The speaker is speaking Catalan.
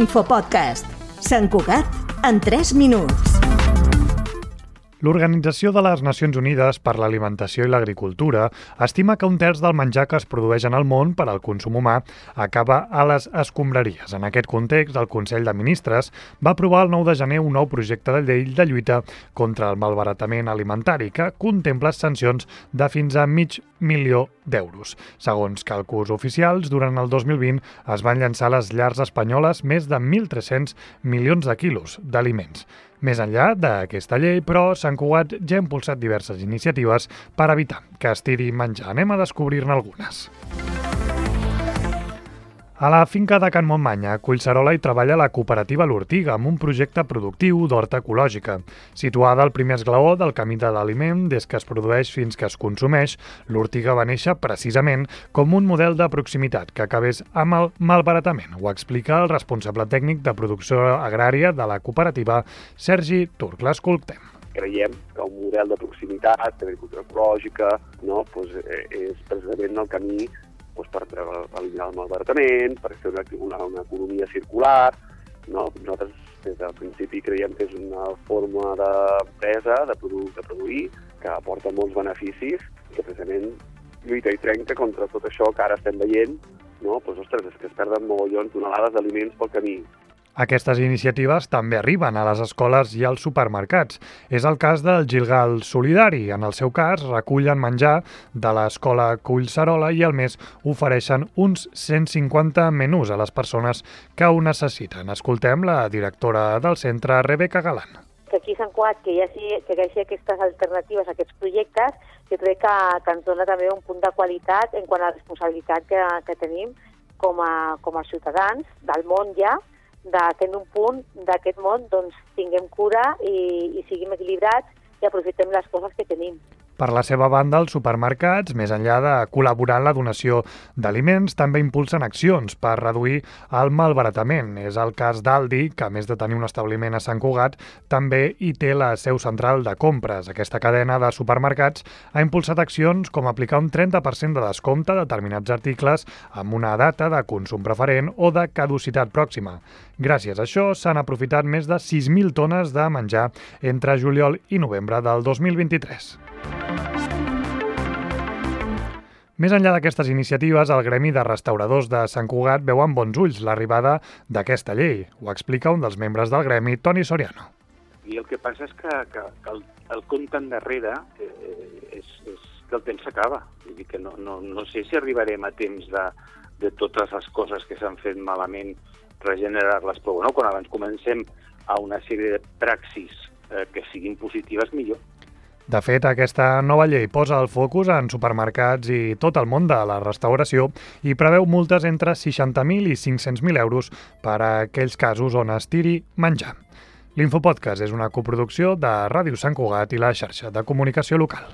L'infopodcast. Sant Cugat en 3 minuts. L'Organització de les Nacions Unides per l'Alimentació i l'Agricultura estima que un terç del menjar que es produeix en el món per al consum humà acaba a les escombraries. En aquest context, el Consell de Ministres va aprovar el 9 de gener un nou projecte de llei de lluita contra el malbaratament alimentari que contempla sancions de fins a mig milió d'euros. Segons càlculs oficials, durant el 2020 es van llançar a les llars espanyoles més de 1.300 milions de quilos d'aliments. Més enllà d'aquesta llei, però, Sant Cugat ja ha impulsat diverses iniciatives per evitar que es tiri menjar. Anem a descobrir-ne algunes. A la finca de Can Montmany, Collserola, hi treballa la cooperativa L'Ortiga amb un projecte productiu d'horta ecològica. Situada al primer esglaó del camí de l'aliment, des que es produeix fins que es consumeix, l'Ortiga va néixer precisament com un model de proximitat que acabés amb el malbaratament. Ho explica el responsable tècnic de producció agrària de la cooperativa, Sergi Turc. L'escoltem creiem que un model de proximitat, d'agricultura ecològica, no, doncs, és precisament el camí doncs, per eliminar el malbaratament, per fer una, una, una economia circular. No? Nosaltres des del principi creiem que és una forma d'empresa, de, produ de produir, que aporta molts beneficis que precisament lluita i trenca contra tot això que ara estem veient, no? pues, ostres, és que es perden mogollons, tonelades d'aliments pel camí. Aquestes iniciatives també arriben a les escoles i als supermercats. És el cas del Gilgal Solidari. En el seu cas, recullen menjar de l'escola Collserola i al mes ofereixen uns 150 menús a les persones que ho necessiten. Escoltem la directora del centre, Rebeca Galant que aquí Sant Cugat, que hi hagi, que hi hagi aquestes alternatives, aquests projectes, jo crec que, que ens dona també un punt de qualitat en quant a la responsabilitat que, que tenim com a, com a ciutadans del món ja, de que en un punt d'aquest món doncs, tinguem cura i, i siguem equilibrats i aprofitem les coses que tenim. Per la seva banda, els supermercats, més enllà de col·laborar en la donació d'aliments, també impulsen accions per reduir el malbaratament. És el cas d'Aldi, que a més de tenir un establiment a Sant Cugat, també hi té la seu central de compres. Aquesta cadena de supermercats ha impulsat accions com aplicar un 30% de descompte a determinats articles amb una data de consum preferent o de caducitat pròxima. Gràcies a això s'han aprofitat més de 6.000 tones de menjar entre juliol i novembre del 2023. Més enllà d'aquestes iniciatives, el Gremi de Restauradors de Sant Cugat veu amb bons ulls l'arribada d'aquesta llei. Ho explica un dels membres del Gremi, Toni Soriano. I el que passa és que, que, que el, el compte endarrere eh, és, és que el temps s'acaba. Vull dir que no, no, no sé si arribarem a temps de, de totes les coses que s'han fet malament regenerar-les, però bueno, quan abans comencem a una sèrie de praxis eh, que siguin positives, millor. De fet, aquesta nova llei posa el focus en supermercats i tot el món de la restauració i preveu multes entre 60.000 i 500.000 euros per a aquells casos on es tiri menjar. L'Infopodcast és una coproducció de Ràdio Sant Cugat i la xarxa de comunicació local.